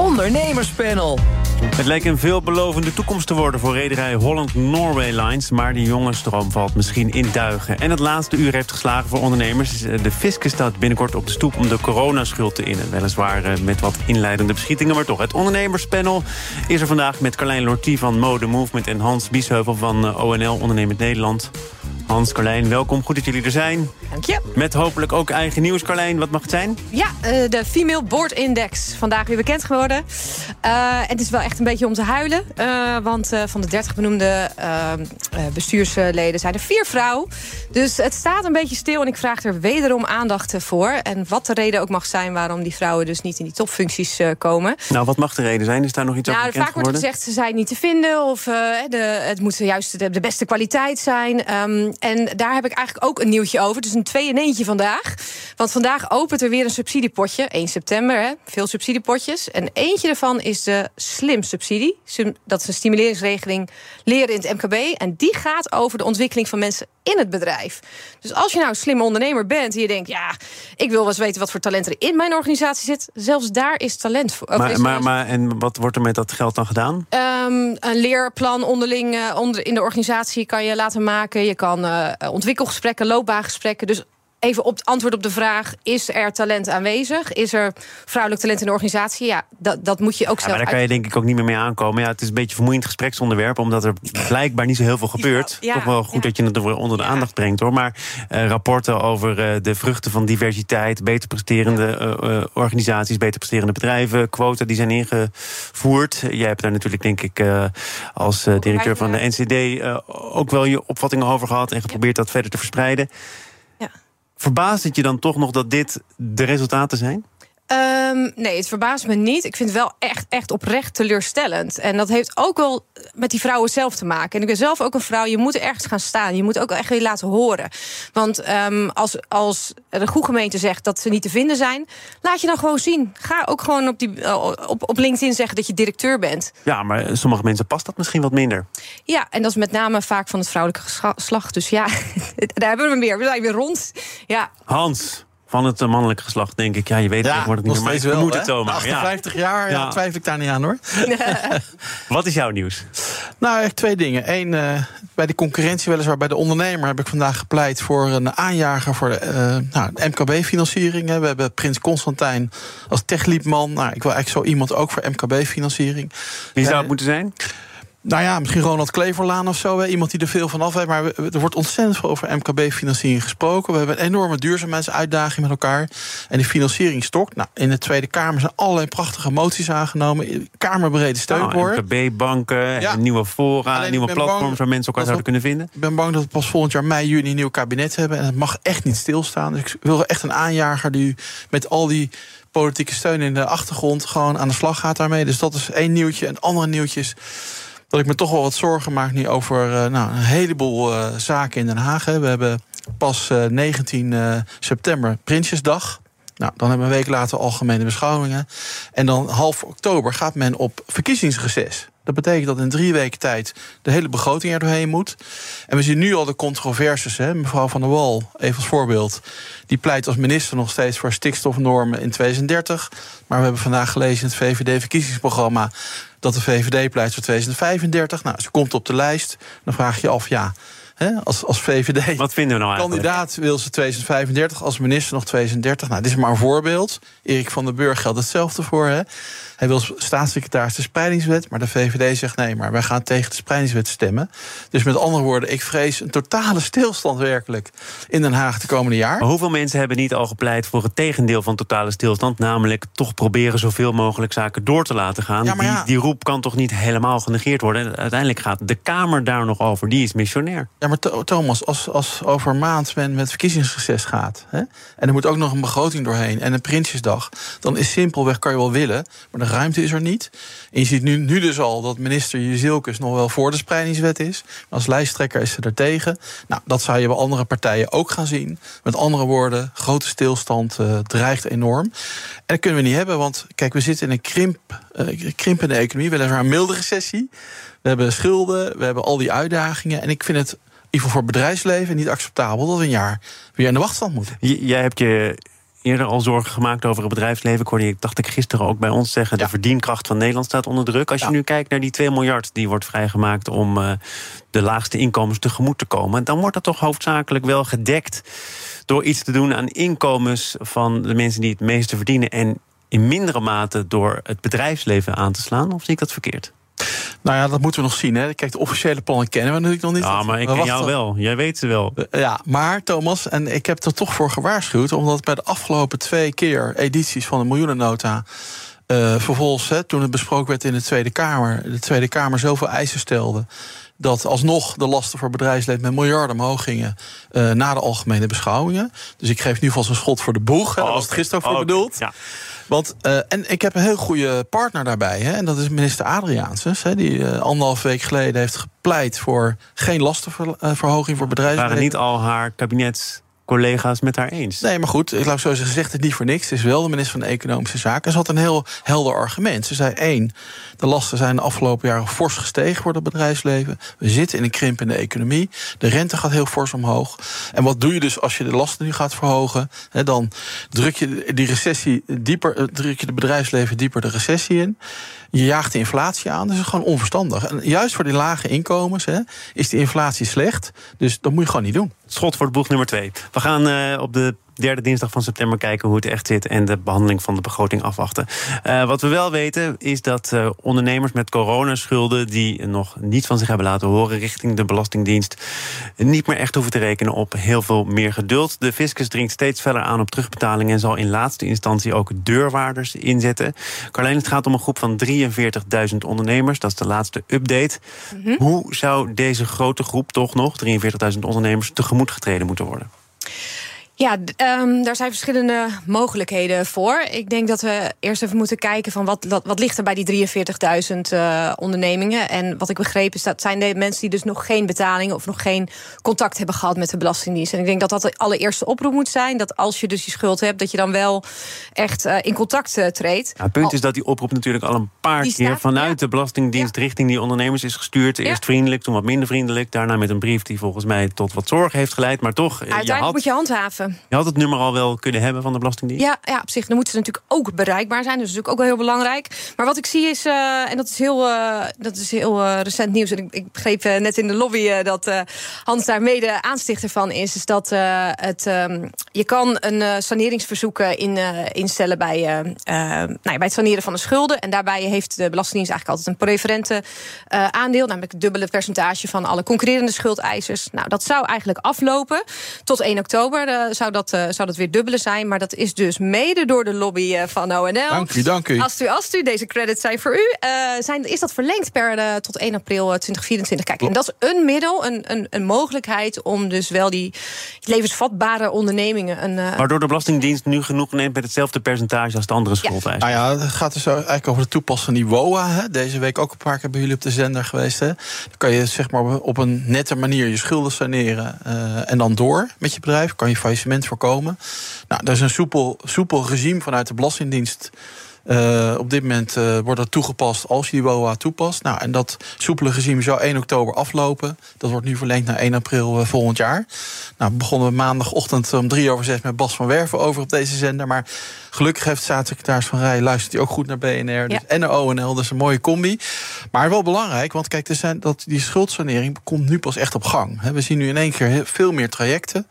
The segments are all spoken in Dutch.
Ondernemerspanel. Het lijkt een veelbelovende toekomst te worden voor rederij Holland Norway Lines. Maar die jonge stroom valt misschien in duigen. En het laatste uur heeft geslagen voor ondernemers. De fiscus staat binnenkort op de stoep om de coronaschuld te innen. Weliswaar eh, met wat inleidende beschietingen, maar toch. Het ondernemerspanel is er vandaag met Carlijn Lortie van Mode Movement... en Hans Biesheuvel van eh, ONL Ondernemend Nederland. Hans, Carlijn, welkom. Goed dat jullie er zijn. Dank je. Met hopelijk ook eigen nieuws, Carlijn. Wat mag het zijn? Ja, uh, de Female Board Index. Vandaag weer bekend geworden. Uh, het is wel echt een beetje om te huilen. Uh, want van de 30 benoemde bestuursleden zijn er vier vrouwen. Dus het staat een beetje stil en ik vraag er wederom aandacht voor. En wat de reden ook mag zijn waarom die vrouwen dus niet in die topfuncties komen. Nou, wat mag de reden zijn? Is daar nog iets nou, over bekend Vaak wordt gezegd, ze zijn niet te vinden. Of de, het moet juist de, de beste kwaliteit zijn. Um, en daar heb ik eigenlijk ook een nieuwtje over. Dus een twee in eentje vandaag. Want vandaag opent er weer een subsidiepotje. 1 september, hè? veel subsidiepotjes. En eentje daarvan is de Slim Subsidie. Dat is een stimuleringsregeling leren in het MKB. En die gaat over de ontwikkeling van mensen in het bedrijf. Dus als je nou een slimme ondernemer bent en je denkt... ja, ik wil wel eens weten wat voor talent er in mijn organisatie zit... zelfs daar is talent voor. Maar, maar, maar, en wat wordt er met dat geld dan gedaan? Um, een leerplan onderling uh, onder, in de organisatie kan je laten maken. Je kan uh, ontwikkelgesprekken, loopbaangesprekken. Dus even op het antwoord op de vraag: is er talent aanwezig? Is er vrouwelijk talent in de organisatie? Ja, dat, dat moet je ook ja, zelf. Maar daar kan je denk ik ook niet meer mee aankomen. Ja, het is een beetje een vermoeiend gespreksonderwerp, omdat er blijkbaar niet zo heel veel gebeurt. Ja, Toch wel goed dat je het onder de aandacht brengt hoor. Maar uh, rapporten over uh, de vruchten van diversiteit, beter presterende uh, organisaties, beter presterende bedrijven, quota die zijn ingevoerd. Jij hebt daar natuurlijk, denk ik, als directeur van de NCD ook wel je opvattingen over gehad en geprobeerd dat verder te verspreiden. Verbaast het je dan toch nog dat dit de resultaten zijn? Um, nee, het verbaast me niet. Ik vind het wel echt, echt oprecht teleurstellend. En dat heeft ook wel met die vrouwen zelf te maken. En ik ben zelf ook een vrouw. Je moet ergens gaan staan. Je moet ook echt weer laten horen. Want um, als, als de goede gemeente zegt dat ze niet te vinden zijn... laat je dan gewoon zien. Ga ook gewoon op, die, op, op LinkedIn zeggen dat je directeur bent. Ja, maar sommige mensen past dat misschien wat minder. Ja, en dat is met name vaak van het vrouwelijke geslacht. Dus ja, daar hebben we weer. We zijn weer rond. Ja. Hans van het mannelijke geslacht, denk ik. Ja, je weet het ja, tegenwoordig niet meer, maar wel, moet het zomaar. 58 jaar, ja. twijfel ik daar niet aan, hoor. Wat is jouw nieuws? Nou, eigenlijk twee dingen. Eén, uh, bij de concurrentie weliswaar bij de ondernemer... heb ik vandaag gepleit voor een aanjager voor de, uh, nou, MKB-financiering. We hebben Prins Constantijn als techliepman. Nou, ik wil eigenlijk zo iemand ook voor MKB-financiering. Wie zou het moeten zijn? Nou ja, misschien Ronald Kleverlaan of zo. Iemand die er veel van af weet. Maar er wordt ontzettend veel over MKB-financiering gesproken. We hebben een enorme duurzaamheidsuitdaging met elkaar. En die financiering stokt. Nou, in de Tweede Kamer zijn allerlei prachtige moties aangenomen. Kamerbrede steun nou, voor. MKB-banken, ja. nieuwe fora, Alleen nieuwe platforms waar mensen elkaar zouden kunnen vinden. Ik ben bang dat we pas volgend jaar mei, juni een nieuw kabinet hebben. En het mag echt niet stilstaan. Dus ik wil echt een aanjager die met al die politieke steun in de achtergrond gewoon aan de slag gaat daarmee. Dus dat is één nieuwtje. En andere nieuwtjes dat ik me toch wel wat zorgen maak nu over uh, nou, een heleboel uh, zaken in Den Haag. We hebben pas uh, 19 september Prinsjesdag. Nou, dan hebben we een week later algemene beschouwingen. En dan half oktober gaat men op verkiezingsreces. Dat betekent dat in drie weken tijd de hele begroting er doorheen moet. En we zien nu al de controverses. Hè. Mevrouw Van der Wal, even als voorbeeld, die pleit als minister nog steeds voor stikstofnormen in 2030. Maar we hebben vandaag gelezen in het VVD-verkiezingsprogramma dat de VVD pleit voor 2035. Nou, ze komt op de lijst. Dan vraag je af, ja, als, als VVD. Wat vinden we nou eigenlijk? Kandidaat wil ze 2035, als minister nog 2030. Nou, dit is maar een voorbeeld. Erik van den Burg geldt hetzelfde voor. Hè? Hij wil staatssecretaris de spreidingswet, maar de VVD zegt nee, maar wij gaan tegen de spreidingswet stemmen. Dus met andere woorden, ik vrees een totale stilstand werkelijk in Den Haag de komende jaar. Maar hoeveel mensen hebben niet al gepleit voor het tegendeel van totale stilstand, namelijk toch proberen zoveel mogelijk zaken door te laten gaan? Ja, die, die roep kan toch niet helemaal genegeerd worden? En uiteindelijk gaat de Kamer daar nog over, die is missionair. Ja, maar Thomas, als, als over maand men met verkiezingsreces gaat hè, en er moet ook nog een begroting doorheen en een Prinsjesdag, dan is simpelweg kan je wel willen, maar de ruimte is er niet. En je ziet nu, nu dus al dat minister Jezilkus nog wel voor de spreidingswet is. Maar als lijsttrekker is ze er tegen. Nou, dat zou je bij andere partijen ook gaan zien. Met andere woorden, grote stilstand uh, dreigt enorm. En dat kunnen we niet hebben, want kijk, we zitten in een krimp, uh, krimpende economie. Weliswaar een milde recessie. We hebben schulden, we hebben al die uitdagingen. En ik vind het ieder voor bedrijfsleven niet acceptabel dat we een jaar weer in de wachtstand moeten. jij hebt je eerder al zorgen gemaakt over het bedrijfsleven. Ik hoorde je, dacht ik gisteren ook bij ons zeggen... de verdienkracht van Nederland staat onder druk. Als je nu kijkt naar die 2 miljard die wordt vrijgemaakt... om uh, de laagste inkomens tegemoet te komen... dan wordt dat toch hoofdzakelijk wel gedekt... door iets te doen aan inkomens van de mensen die het meeste verdienen... en in mindere mate door het bedrijfsleven aan te slaan? Of zie ik dat verkeerd? Nou ja, dat moeten we nog zien. Hè. Kijk, de officiële plannen kennen we natuurlijk nog niet. Ja, maar ik ken jou wel. Jij weet ze wel. Ja, maar Thomas, en ik heb er toch voor gewaarschuwd... omdat bij de afgelopen twee keer edities van de miljoenennota... Uh, vervolgens, hè, toen het besproken werd in de Tweede Kamer... de Tweede Kamer zoveel eisen stelde dat alsnog de lasten voor bedrijfsleven met miljarden omhoog gingen uh, na de algemene beschouwingen. Dus ik geef nu vast een schot voor de boeg. Hè, daar was het gisteren voor bedoeld. Ja. Want, uh, en ik heb een heel goede partner daarbij. Hè, en dat is minister Adriaansens. Die uh, anderhalf week geleden heeft gepleit voor geen lastenverhoging voor bedrijven. Waren niet al haar kabinets collega's met haar eens. Nee, maar goed, ik laat zo zeggen, ze zegt het niet voor niks. Het is wel de minister van Economische Zaken. Ze had een heel helder argument. Ze zei één, de lasten zijn de afgelopen jaren fors gestegen voor het bedrijfsleven. We zitten in een krimpende economie. De rente gaat heel fors omhoog. En wat doe je dus als je de lasten nu gaat verhogen? dan druk je die recessie dieper, eh, druk je de bedrijfsleven dieper de recessie in. Je jaagt de inflatie aan. Dat is gewoon onverstandig. En juist voor die lage inkomens hè, is de inflatie slecht. Dus dat moet je gewoon niet doen. Schot voor het boeg nummer twee. We gaan uh, op de derde dinsdag van september kijken hoe het echt zit en de behandeling van de begroting afwachten. Uh, wat we wel weten is dat uh, ondernemers met coronaschulden die nog niet van zich hebben laten horen richting de Belastingdienst niet meer echt hoeven te rekenen op heel veel meer geduld. De fiscus dringt steeds verder aan op terugbetaling en zal in laatste instantie ook deurwaarders inzetten. Carlijn, het gaat om een groep van 43.000 ondernemers. Dat is de laatste update. Mm -hmm. Hoe zou deze grote groep toch nog, 43.000 ondernemers, tegemoet getreden moeten worden? Ja, um, daar zijn verschillende mogelijkheden voor. Ik denk dat we eerst even moeten kijken van wat, wat, wat ligt er bij die 43.000 uh, ondernemingen. En wat ik begreep is dat zijn de mensen die dus nog geen betalingen of nog geen contact hebben gehad met de Belastingdienst. En ik denk dat dat de allereerste oproep moet zijn. Dat als je dus die schuld hebt, dat je dan wel echt uh, in contact uh, treedt. Ja, het punt is dat die oproep natuurlijk al een paar keer staat, vanuit ja. de Belastingdienst ja. richting die ondernemers is gestuurd. Eerst vriendelijk, toen wat minder vriendelijk. Daarna met een brief die volgens mij tot wat zorg heeft geleid. Maar toch. Uiteindelijk je had... moet je handhaven. Je had het nummer al wel kunnen hebben van de Belastingdienst? Ja, ja op zich. Dan moeten ze natuurlijk ook bereikbaar zijn. Dat is natuurlijk ook wel heel belangrijk. Maar wat ik zie is, uh, en dat is heel, uh, dat is heel uh, recent nieuws. En ik, ik begreep net in de lobby dat Hans daar mede aanstichter van is. Is dat het, um, je kan een saneringsverzoek in, instellen bij, nou ja, bij het saneren van de schulden. En daarbij heeft de Belastingdienst eigenlijk altijd een preferente aandeel. Namelijk het dubbele percentage van alle concurrerende schuldeisers. Nou, dat zou eigenlijk aflopen. Tot 1 oktober zou dat uh, zou dat weer dubbele zijn. Maar dat is dus mede door de lobby uh, van ONL. Dank u, dank u. Als u, als u deze credits zijn voor u. Uh, zijn, is dat verlengd per tot 1 april 2024? Kijk, en dat is een middel, een, een, een mogelijkheid om dus wel die levensvatbare ondernemingen. Een, Waardoor de Belastingdienst nu genoeg neemt met hetzelfde percentage als de andere schuldeisers. Ja. Nou ja, het gaat dus eigenlijk over de toepassing van die WOA. Hè. Deze week ook een paar keer bij jullie op de zender geweest. Hè. Dan kan je zeg maar op een nette manier je schulden saneren en dan door met je bedrijf. Kan je faillissement voorkomen. Nou, dat is een soepel, soepel regime vanuit de Belastingdienst. Uh, op dit moment uh, wordt dat toegepast als je die WOA toepast. Nou, en dat soepele regime zou 1 oktober aflopen. Dat wordt nu verlengd naar 1 april uh, volgend jaar. Nou, we begonnen maandagochtend om drie over zes met Bas van Werven over op deze zender. Maar gelukkig heeft staatssecretaris Van Rij luistert hij ook goed naar BNR dus, en naar ONL. Dat is een mooie combi. Maar wel belangrijk, want kijk, er zijn, dat, die schuldsanering komt nu pas echt op gang. We zien nu in één keer veel meer trajecten.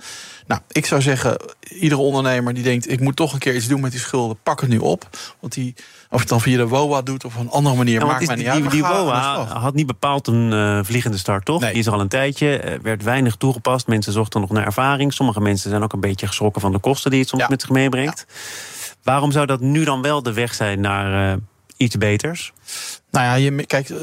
Nou, ik zou zeggen, iedere ondernemer die denkt... ik moet toch een keer iets doen met die schulden, pak het nu op. Want die, of het dan via de WOA doet of op een andere manier, ja, maakt mij niet die, uit. Die, die WOA had niet bepaald een uh, vliegende start, toch? Nee. Die is al een tijdje, uh, werd weinig toegepast. Mensen zochten nog naar ervaring. Sommige mensen zijn ook een beetje geschrokken van de kosten... die het soms ja. met zich meebrengt. Ja. Waarom zou dat nu dan wel de weg zijn naar... Uh, iets beters? Nou ja, je, kijk,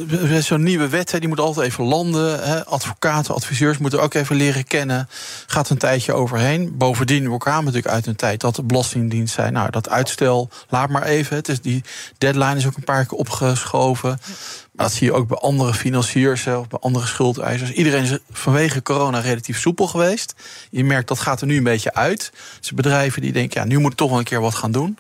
zo'n nieuwe wet, die moet altijd even landen. Hè. Advocaten, adviseurs moeten ook even leren kennen. Gaat een tijdje overheen. Bovendien, we kwamen natuurlijk uit een tijd dat de Belastingdienst zei... nou, dat uitstel, laat maar even. Het is die deadline is ook een paar keer opgeschoven. Maar dat zie je ook bij andere financiers, bij andere schuldeisers. Iedereen is vanwege corona relatief soepel geweest. Je merkt dat gaat er nu een beetje uit. Dus bedrijven die denken, ja, nu moet ik toch wel een keer wat gaan doen.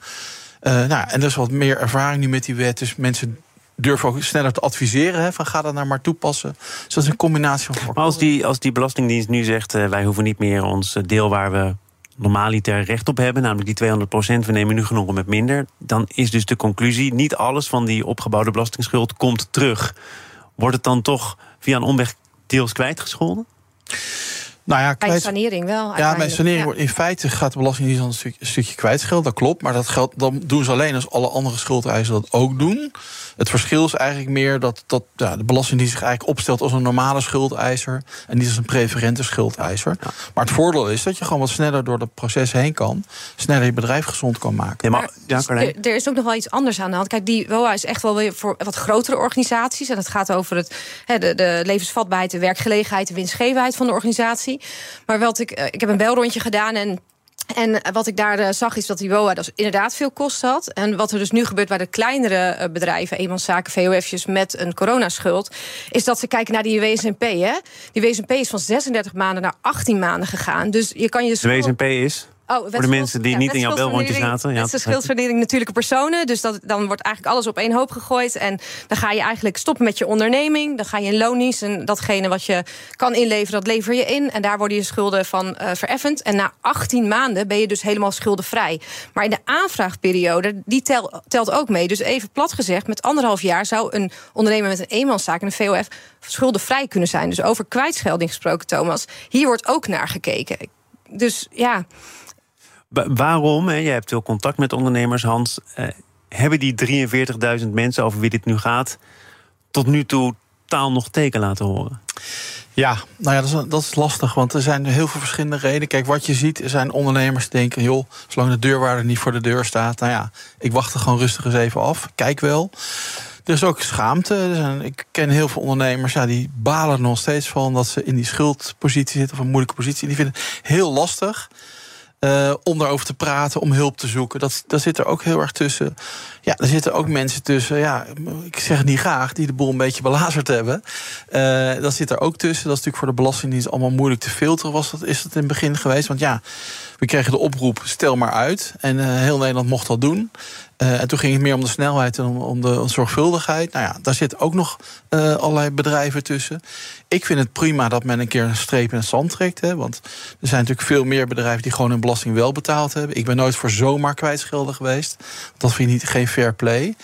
Uh, nou, en er is wat meer ervaring nu met die wet. Dus mensen durven ook sneller te adviseren. Hè, van ga dat nou maar toepassen. Dus dat is een combinatie van Maar als die, als die Belastingdienst nu zegt... Uh, wij hoeven niet meer ons deel waar we normaliter recht op hebben, namelijk die 200 procent, we nemen nu genoegen met minder, dan is dus de conclusie: niet alles van die opgebouwde belastingsschuld komt terug. Wordt het dan toch via een omweg deels kwijtgescholden? Nou ja, kwijt... Bij sanering wel. Ja, bij sanering wordt in feite gaat de Belastingdienst een, stuk, een stukje kwijtscheld. Dat klopt. Maar dat geldt, dan doen ze alleen als alle andere schuldeisers dat ook doen. Het verschil is eigenlijk meer dat, dat ja, de Belastingdienst zich eigenlijk opstelt als een normale schuldeiser. En niet als een preferente schuldeiser. Maar het voordeel is dat je gewoon wat sneller door het proces heen kan. Sneller je bedrijf gezond kan maken. Ja, maar, ja, er, er, is ook nog wel iets anders aan de hand. Kijk, die WOA is echt wel weer voor wat grotere organisaties. En het gaat over het, de, de levensvatbaarheid, de werkgelegenheid, de winstgevendheid van de organisatie. Maar wat ik, eh, ik heb een belrondje gedaan en en wat ik daar eh, zag is dat die WOA dus inderdaad veel kosten had. En wat er dus nu gebeurt bij de kleinere eh, bedrijven, eenmanszaken, VOF'jes met een coronaschuld, is dat ze kijken naar die WSNP. Hè? Die WSNP is van 36 maanden naar 18 maanden gegaan. Dus je kan je. De WSNP is? Oh, voor de mensen die niet in jouw belrondje zaten. Ja, het is de schuldverdeling natuurlijke personen. Dus dat, dan wordt eigenlijk alles op één hoop gegooid. En dan ga je eigenlijk stoppen met je onderneming. Dan ga je in loondienst. En datgene wat je kan inleveren, dat lever je in. En daar worden je schulden van uh, vereffend. En na 18 maanden ben je dus helemaal schuldenvrij. Maar in de aanvraagperiode, die telt ook mee. Dus even plat gezegd, met anderhalf jaar zou een ondernemer met een eenmanszaak en een VOF schuldenvrij kunnen zijn. Dus over kwijtschelding gesproken, Thomas. Hier wordt ook naar gekeken. Dus ja waarom, hè, je hebt veel contact met ondernemers, Hans, eh, hebben die 43.000 mensen over wie dit nu gaat, tot nu toe taal nog teken laten horen? Ja, nou ja, dat is, dat is lastig, want er zijn heel veel verschillende redenen. Kijk, wat je ziet, er zijn ondernemers die denken... joh, zolang de deurwaarder niet voor de deur staat... nou ja, ik wacht er gewoon rustig eens even af, kijk wel. Er is ook schaamte. Er zijn, ik ken heel veel ondernemers ja, die balen nog steeds van... dat ze in die schuldpositie zitten of een moeilijke positie. Die vinden het heel lastig uh, om daarover te praten, om hulp te zoeken. Dat, dat zit er ook heel erg tussen. Ja, er zitten ook mensen tussen, ja, ik zeg niet graag, die de boel een beetje belazerd hebben. Uh, dat zit er ook tussen. Dat is natuurlijk voor de Belastingdienst allemaal moeilijk te filteren. Was dat, is dat in het begin geweest? Want ja, we kregen de oproep, stel maar uit. En uh, heel Nederland mocht dat doen. Uh, en toen ging het meer om de snelheid en om, om de zorgvuldigheid. Nou ja, daar zitten ook nog uh, allerlei bedrijven tussen. Ik vind het prima dat men een keer een streep in het zand trekt. Hè, want er zijn natuurlijk veel meer bedrijven die gewoon hun belasting wel betaald hebben. Ik ben nooit voor zomaar kwijtschelden geweest. Dat vind ik niet, geen fair play.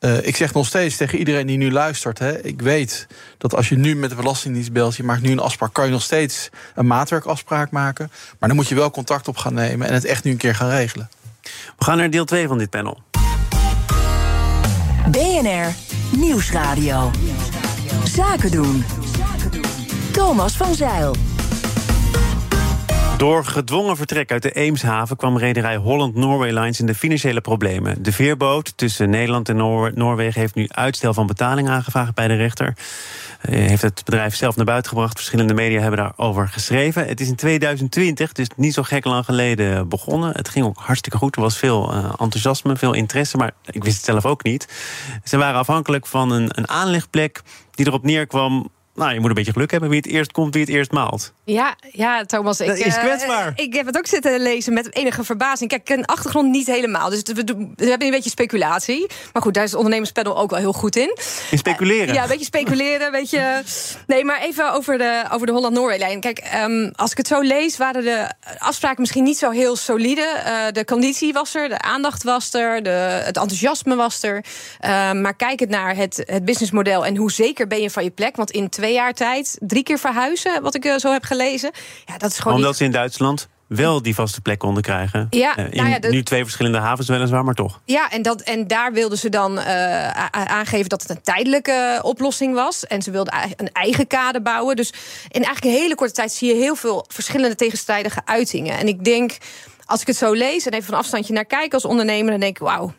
Uh, ik zeg nog steeds tegen iedereen die nu luistert: hè, ik weet dat als je nu met de Belastingdienst belt, je maakt nu een afspraak, kan je nog steeds een maatwerkafspraak maken. Maar dan moet je wel contact op gaan nemen en het echt nu een keer gaan regelen. We gaan naar deel 2 van dit panel. BNR Nieuwsradio. Zaken doen. Thomas van Zeil. Door gedwongen vertrek uit de Eemshaven kwam rederij Holland Norway Lines in de financiële problemen. De veerboot tussen Nederland en Noorwegen heeft nu uitstel van betaling aangevraagd bij de rechter. Eh, heeft het bedrijf zelf naar buiten gebracht. Verschillende media hebben daarover geschreven. Het is in 2020, dus niet zo gek lang geleden, begonnen. Het ging ook hartstikke goed. Er was veel uh, enthousiasme, veel interesse, maar ik wist het zelf ook niet. Ze waren afhankelijk van een, een aanlegplek die erop neerkwam nou, je moet een beetje geluk hebben wie het eerst komt, wie het eerst maalt. Ja, ja Thomas. Ik, is eh, kwetsbaar. ik heb het ook zitten lezen met enige verbazing. Kijk, ik ken achtergrond niet helemaal. Dus we, we, hebben een beetje speculatie. Maar goed, daar is het ondernemerspanel ook wel heel goed in. In speculeren? Uh, ja, een beetje speculeren. een beetje... Nee, maar even over de, over de Holland-Noorway-lijn. Kijk, um, als ik het zo lees, waren de afspraken misschien niet zo heel solide. Uh, de conditie was er, de aandacht was er, de, het enthousiasme was er. Uh, maar kijk het naar het, het businessmodel en hoe zeker ben je van je plek. Want in twee jaar tijd drie keer verhuizen, wat ik uh, zo heb gelezen. Ja, dat is gewoon. Omdat ze in Duitsland wel die vaste plek konden krijgen. Ja, uh, in, nou ja, nu twee verschillende havens weliswaar, maar toch. Ja, en, dat, en daar wilden ze dan uh, aangeven dat het een tijdelijke oplossing was. En ze wilden een eigen kade bouwen. Dus in eigenlijk een hele korte tijd zie je heel veel verschillende tegenstrijdige uitingen. En ik denk als ik het zo lees en even van afstandje naar kijk als ondernemer, dan denk ik: wauw,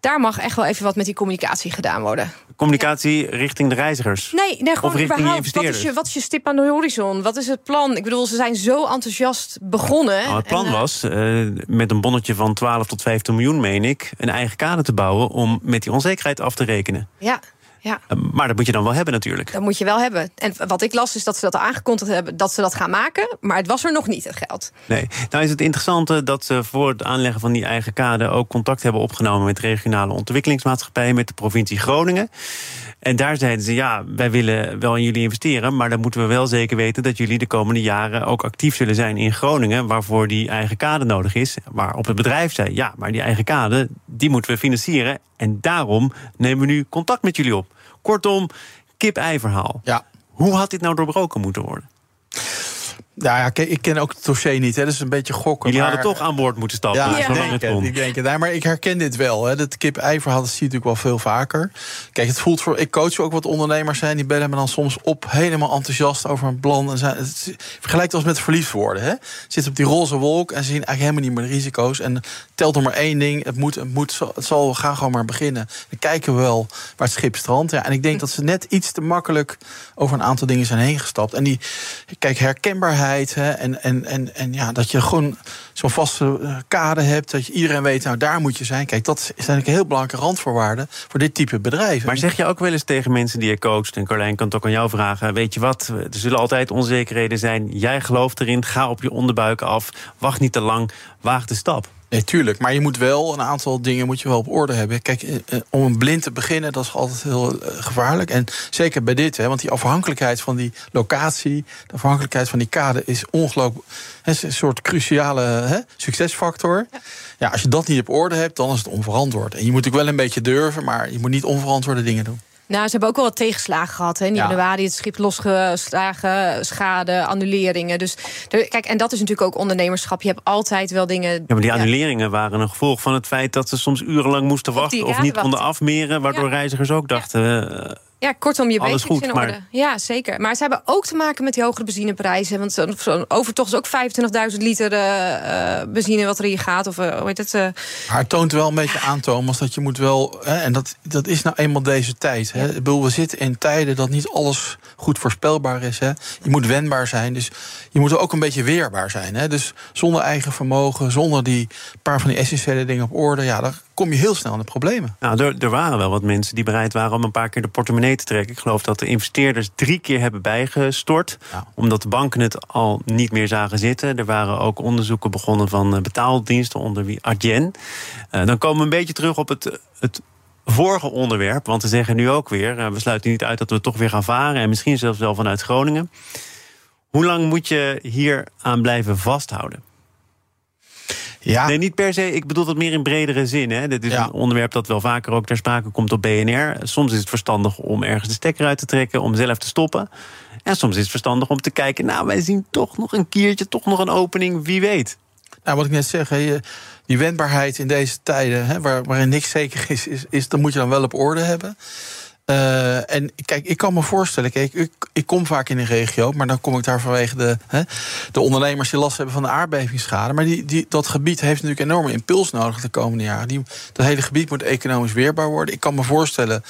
daar mag echt wel even wat met die communicatie gedaan worden. Communicatie richting de reizigers? Nee, nee gewoon of richting. Wat is, je, wat is je stip aan de horizon? Wat is het plan? Ik bedoel, ze zijn zo enthousiast begonnen. Nou, het plan eh, was uh, met een bonnetje van 12 tot 15 miljoen, meen ik, een eigen kader te bouwen om met die onzekerheid af te rekenen. Ja. Ja. Maar dat moet je dan wel hebben natuurlijk. Dat moet je wel hebben. En wat ik las is dat ze dat aangekondigd hebben... dat ze dat gaan maken, maar het was er nog niet, het geld. Nee. Nou is het interessante dat ze voor het aanleggen van die eigen kade... ook contact hebben opgenomen met regionale ontwikkelingsmaatschappijen... met de provincie Groningen. En daar zeiden ze, ja, wij willen wel in jullie investeren... maar dan moeten we wel zeker weten dat jullie de komende jaren... ook actief zullen zijn in Groningen, waarvoor die eigen kade nodig is. Waarop het bedrijf zei, ja, maar die eigen kade, die moeten we financieren... en daarom nemen we nu contact met jullie op. Kortom, kip-ei-verhaal. Ja. Hoe had dit nou doorbroken moeten worden? Nou ja, ik ken ook het dossier niet, hè, dus een beetje gokken. Jullie maar... hadden toch aan boord moeten stappen. Ja, dus ik, denk ik denk maar ik herken dit wel. Hè. Dat kip-ei-verhaal dat zie je natuurlijk wel veel vaker. Kijk, het voelt voor. Ik coach ook wat ondernemers zijn. Die bellen me dan soms op, helemaal enthousiast over een plan. En zijn, het vergelijkt als met verliefd worden. Hè. Zitten op die roze wolk en zien eigenlijk helemaal niet meer de risico's. En telt er maar één ding: het moet, het moet, het zal, we gaan gewoon maar beginnen. Dan kijken we wel waar het schip strandt. Ja, en ik denk dat ze net iets te makkelijk over een aantal dingen zijn heen gestapt. En die, kijk, herkenbaarheid en, en, en, en ja, dat je gewoon zo'n vaste eh, kade hebt. Dat je iedereen weet, nou daar moet je zijn. Kijk, dat eigenlijk een heel belangrijke randvoorwaarde voor dit type bedrijf. Maar zeg je ook wel eens tegen mensen die je coacht... en Carlijn kan het ook aan jou vragen... weet je wat, er zullen altijd onzekerheden zijn. Jij gelooft erin, ga op je onderbuik af. Wacht niet te lang, waag de stap. Nee, tuurlijk. Maar je moet wel een aantal dingen moet je wel op orde hebben. Kijk, eh, eh, om een blind te beginnen, dat is altijd heel eh, gevaarlijk. En zeker bij dit, hè, want die afhankelijkheid van die locatie, de afhankelijkheid van die kade is ongelooflijk. Is een soort cruciale hè, succesfactor. Ja. als je dat niet op orde hebt, dan is het onverantwoord. En je moet ook wel een beetje durven, maar je moet niet onverantwoorde dingen doen. Nou, ze hebben ook wel wat tegenslagen gehad. Hè. In Ja. januari het schip losgeslagen, schade, annuleringen. Dus er- kijk, en dat is natuurlijk ook ondernemerschap. Je hebt altijd wel dingen. Ja, maar die annuleringen waren een gevolg van het feit... dat ze soms urenlang moesten wachten... of niet konden afmeren... waardoor reizigers ook dachten... Ja, kortom, je Alles basics goed, in maar- orde. Ja, zeker. Maar ze hebben ook te maken met die hogere benzineprijzen. Want zo'n zo'n overtocht is ook 25.000 liter eh, eh, benzine wat er hier gaat. Of eh, hoe heet het? eh, Maar het toont wel een beetje aan, Thomas, dat je moet wel. Hè, en dat, dat is nou eenmaal deze tijd. Hè. Ik bedoel, we zitten in tijden dat niet alles goed voorspelbaar is. Hè. Je moet wendbaar zijn. Dus je moet ook een beetje weerbaar zijn. Hè. Dus zonder eigen vermogen, zonder die paar van die essentiële dingen op orde, ja, dan kom je heel snel in de problemen. Nou, er, er waren wel wat mensen die bereid waren om een paar keer de portemonnee te trekken. Ik geloof dat de investeerders drie keer hebben bijgestort. Ja. Omdat de banken het al niet meer zagen zitten. Er waren ook onderzoeken begonnen van eh, betaaldiensten onder wie Adyen. Eh, dan komen we een beetje terug op het, het vorige onderwerp. Want ze zeggen nu ook weer, eh, we sluiten niet uit dat we toch weer gaan varen. En misschien zelfs wel vanuit Groningen. Hoe lang moet je hier aan blijven vasthouden? Ja, Nee, niet per se. Ik bedoel dat meer in bredere zin. Hè. Dit is Ja. een onderwerp dat wel vaker ook ter sprake komt op BNR. Soms is het verstandig om ergens de stekker uit te trekken, om zelf te stoppen. En soms is het verstandig om te kijken, nou, wij zien toch nog een kiertje, toch nog een opening, wie weet. Nou, wat ik net zeg, hè, die wendbaarheid in deze tijden, hè, waar, waarin niks zeker is, is, is, dan moet je dan wel op orde hebben. Eh, en kijk, ik kan me voorstellen, kijk, ik, ik kom vaak in de regio, maar dan kom ik daar vanwege de, hè, de ondernemers die last hebben van de aardbevingsschade. Maar die, die, dat gebied heeft natuurlijk een enorme impuls nodig de komende jaren. Die, dat hele gebied moet economisch weerbaar worden. Ik kan me voorstellen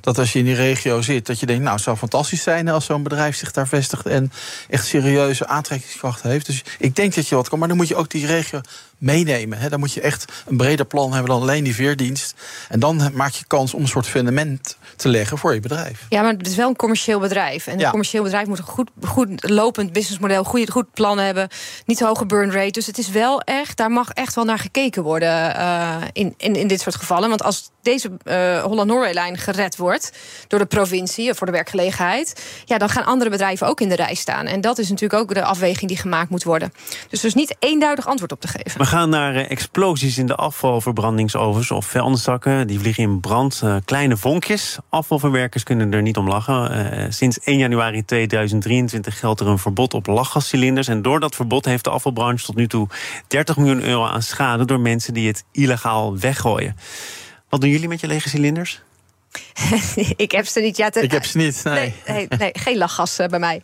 dat als je in die regio zit, dat je denkt, nou, het zou fantastisch zijn als zo'n bedrijf zich daar vestigt en echt serieuze aantrekkingskracht heeft. Dus ik denk dat je wat kan, maar dan moet je ook die regio meenemen. Hè. Dan moet je echt een breder plan hebben dan alleen die veerdienst. En dan maak je kans om een soort fundament te leggen voor je bedrijf. Ja, maar het is wel een commercieel bedrijf. En een Ja. commercieel bedrijf moet een goed, goed lopend businessmodel, goed, goed plan hebben, niet te hoge burn rate. Dus het is wel echt, daar mag echt wel naar gekeken worden eh, in, in, in dit soort gevallen. Want als deze eh Holland-Norway-lijn gered wordt door de provincie of voor de werkgelegenheid, ja, dan gaan andere bedrijven ook in de rij staan. En dat is natuurlijk ook de afweging die gemaakt moet worden. Dus er is niet eenduidig antwoord op te geven. Gaan naar eh, explosies in de afvalverbrandingsovens of vuilniszakken. Die vliegen in brand. eh, kleine vonkjes. Afvalverwerkers kunnen er niet om lachen. Eh, sinds 1 januari 2023 geldt er een verbod op lachgascilinders. En door dat verbod heeft de afvalbranche tot nu toe 30 miljoen euro aan schade door mensen die het illegaal weggooien. Wat doen jullie met je lege cilinders? ik heb ze niet. Ja, te- Ik heb ze niet. Nee. Nee, nee, nee, geen lachgas eh, bij mij.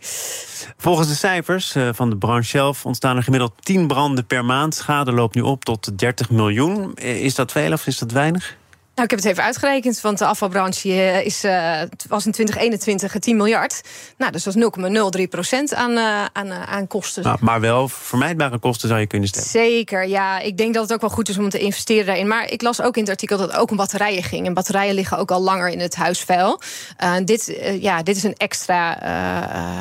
Volgens de cijfers eh, van de branche zelf ontstaan er gemiddeld 10 branden per maand. Schade loopt nu op tot 30 miljoen. Eh, Is dat veel of is dat weinig? Nou, ik heb het even uitgerekend, want de afvalbranche eh, is, uh, was in 2021 10 miljard. Nou, dus dat is 0,03 procent aan, uh, aan, aan kosten. Nou, maar wel vermijdbare kosten zou je kunnen stellen. Zeker, ja. Ik denk dat het ook wel goed is om te investeren daarin. Maar ik las ook in het artikel dat het ook om batterijen ging. En batterijen liggen ook al langer in het huisvuil. dit, ja, dit is een extra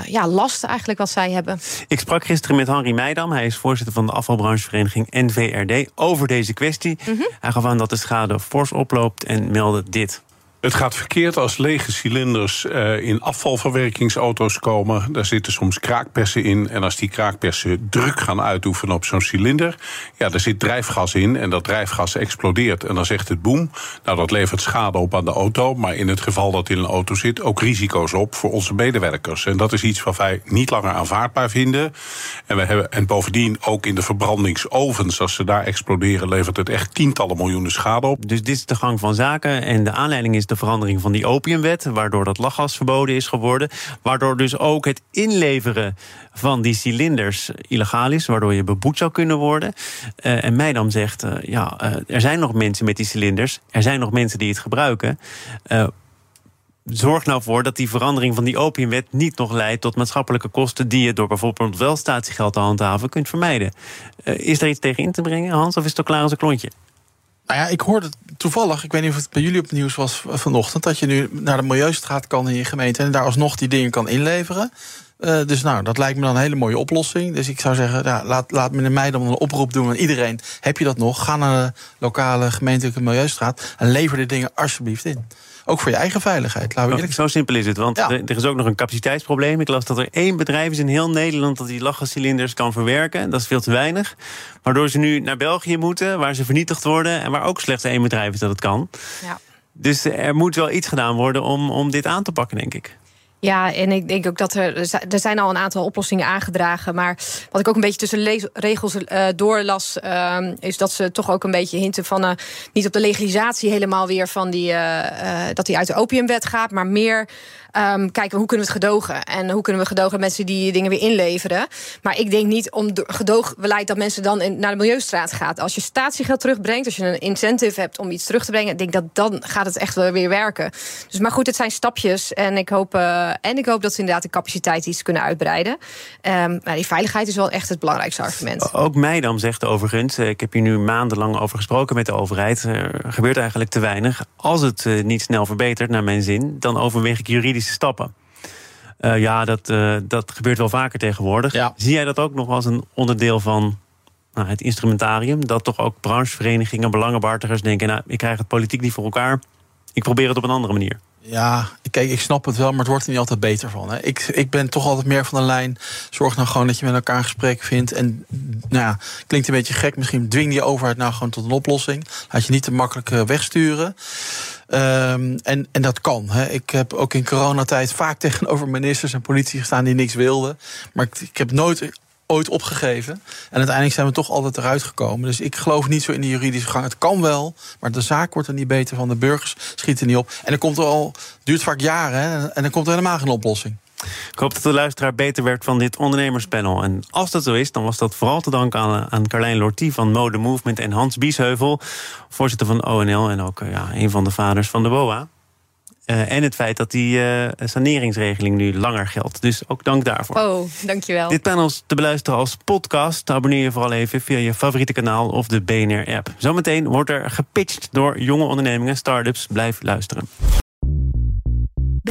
ja, last eigenlijk wat zij hebben. Ik sprak gisteren met Henry Meidam. Hij is voorzitter van de afvalbranchevereniging NVRD over deze kwestie. Mm -hmm. Hij gaf aan dat de schade fors oploopt en meldde dit. Het gaat verkeerd als lege cilinders uh, in afvalverwerkingsauto's komen. Daar zitten soms kraakpersen in. En als die kraakpersen druk gaan uitoefenen op zo'n cilinder... ja, daar zit drijfgas in en dat drijfgas explodeert. En dan zegt het boem. Nou, dat levert schade op aan de auto. Maar in het geval dat in een auto zit, ook risico's op voor onze medewerkers. En dat is iets wat wij niet langer aanvaardbaar vinden. En, we hebben, en bovendien ook in de verbrandingsovens, als ze daar exploderen... levert het echt tientallen miljoenen schade op. Dus dit is de gang van zaken en de aanleiding is de verandering van die opiumwet, waardoor dat lachgas verboden is geworden. Waardoor dus ook het inleveren van die cilinders illegaal is, waardoor je beboet zou kunnen worden. Uh, en Meidam zegt, uh, ja, uh, er zijn nog mensen met die cilinders, er zijn nog mensen die het gebruiken. Zorg nou voor dat die verandering van die opiumwet niet nog leidt tot maatschappelijke kosten die je door bijvoorbeeld wel statiegeld te handhaven kunt vermijden. is er iets tegen in te brengen, Hans, of is het al klaar als een klontje? Nou ja, ik hoorde toevallig, ik weet niet of het bij jullie op het nieuws was vanochtend, dat je nu naar de Milieustraat kan in je gemeente en daar alsnog die dingen kan inleveren. Uh, dus nou, dat lijkt me dan een hele mooie oplossing. Dus ik zou zeggen, ja, laat, laat meneer Meijden een oproep doen aan iedereen. Heb je dat nog? Ga naar de lokale gemeentelijke Milieustraat en lever die dingen alsjeblieft in. Ook voor je eigen veiligheid. Laten we Zo simpel is het, want er, er, is ook nog een capaciteitsprobleem. Ik las dat er één bedrijf is in heel Nederland dat die lachgascilinders kan verwerken. Dat is veel te weinig. Waardoor ze nu naar België moeten, waar ze vernietigd worden en waar ook slechts één bedrijf is dat het kan. Ja. Dus er moet wel iets gedaan worden om, om dit aan te pakken, denk ik. Ja, en ik denk ook dat er. Er zijn al een aantal oplossingen aangedragen. Maar wat ik ook een beetje tussen regels uh, doorlas. Uh, is dat ze toch ook een beetje hinten van. Uh, niet op de legalisatie helemaal weer van die. Eh, dat die uit de opiumwet gaat. Maar meer um, kijken hoe kunnen we het gedogen. En hoe kunnen we gedogen mensen die dingen weer inleveren. Maar ik denk niet om gedoogbeleid dat mensen dan naar de Milieustraat gaat. Als je statiegeld terugbrengt, als je een incentive hebt om iets terug te brengen, denk dat dan gaat het echt wel weer werken. Dus maar goed, het zijn stapjes. En ik hoop, uh, en ik hoop dat ze inderdaad de capaciteit iets kunnen uitbreiden. Um, maar die veiligheid is wel echt het belangrijkste argument. Ook Meidam zegt overigens, eh, ik heb hier nu maandenlang over gesproken met de overheid. Er gebeurt eigenlijk te weinig. Als het uh, niet snel verbetert, naar mijn zin, dan overweeg ik juridisch stappen. Uh, ja, dat, uh, dat gebeurt wel vaker tegenwoordig. Ja. Zie jij dat ook nog als een onderdeel van nou, het instrumentarium? Dat toch ook brancheverenigingen, belangenbehartigers denken... nou, ik krijg het politiek niet voor elkaar, ik probeer het op een andere manier. Ja, kijk, ik snap het wel, maar het wordt er niet altijd beter van. Hè. Ik, ik ben toch altijd meer van de lijn. Zorg nou gewoon dat je met elkaar een gesprek vindt. En nou ja, klinkt een beetje gek. Misschien dwing die overheid nou gewoon tot een oplossing. Laat je niet te makkelijk uh, wegsturen. Um, en, en dat kan. Hè. Ik heb ook in coronatijd vaak tegenover ministers en politie gestaan die niks wilden. Maar ik heb nooit ooit opgegeven. En uiteindelijk zijn we toch altijd eruit gekomen. Dus ik geloof niet zo in de juridische gang. Het kan wel, maar de zaak wordt er niet beter van. De burgers schieten niet op. En dan komt er al, duurt vaak jaren, hè, en dan komt er helemaal geen oplossing. Ik hoop dat de luisteraar beter werkt van dit ondernemerspanel. En als dat zo is, dan was dat vooral te danken aan, aan Carlijn Lortie van Mode Movement en Hans Biesheuvel, voorzitter van ONL en ook ja, een van de vaders van de BOA. Uh, en het feit dat die uh, saneringsregeling nu langer geldt. Dus ook dank daarvoor. Oh, dankjewel. Dit panel is te beluisteren als podcast. Abonneer je vooral even via je favoriete kanaal of de BNR-app. Zometeen wordt er gepitcht door jonge ondernemingen, start-ups. Blijf luisteren.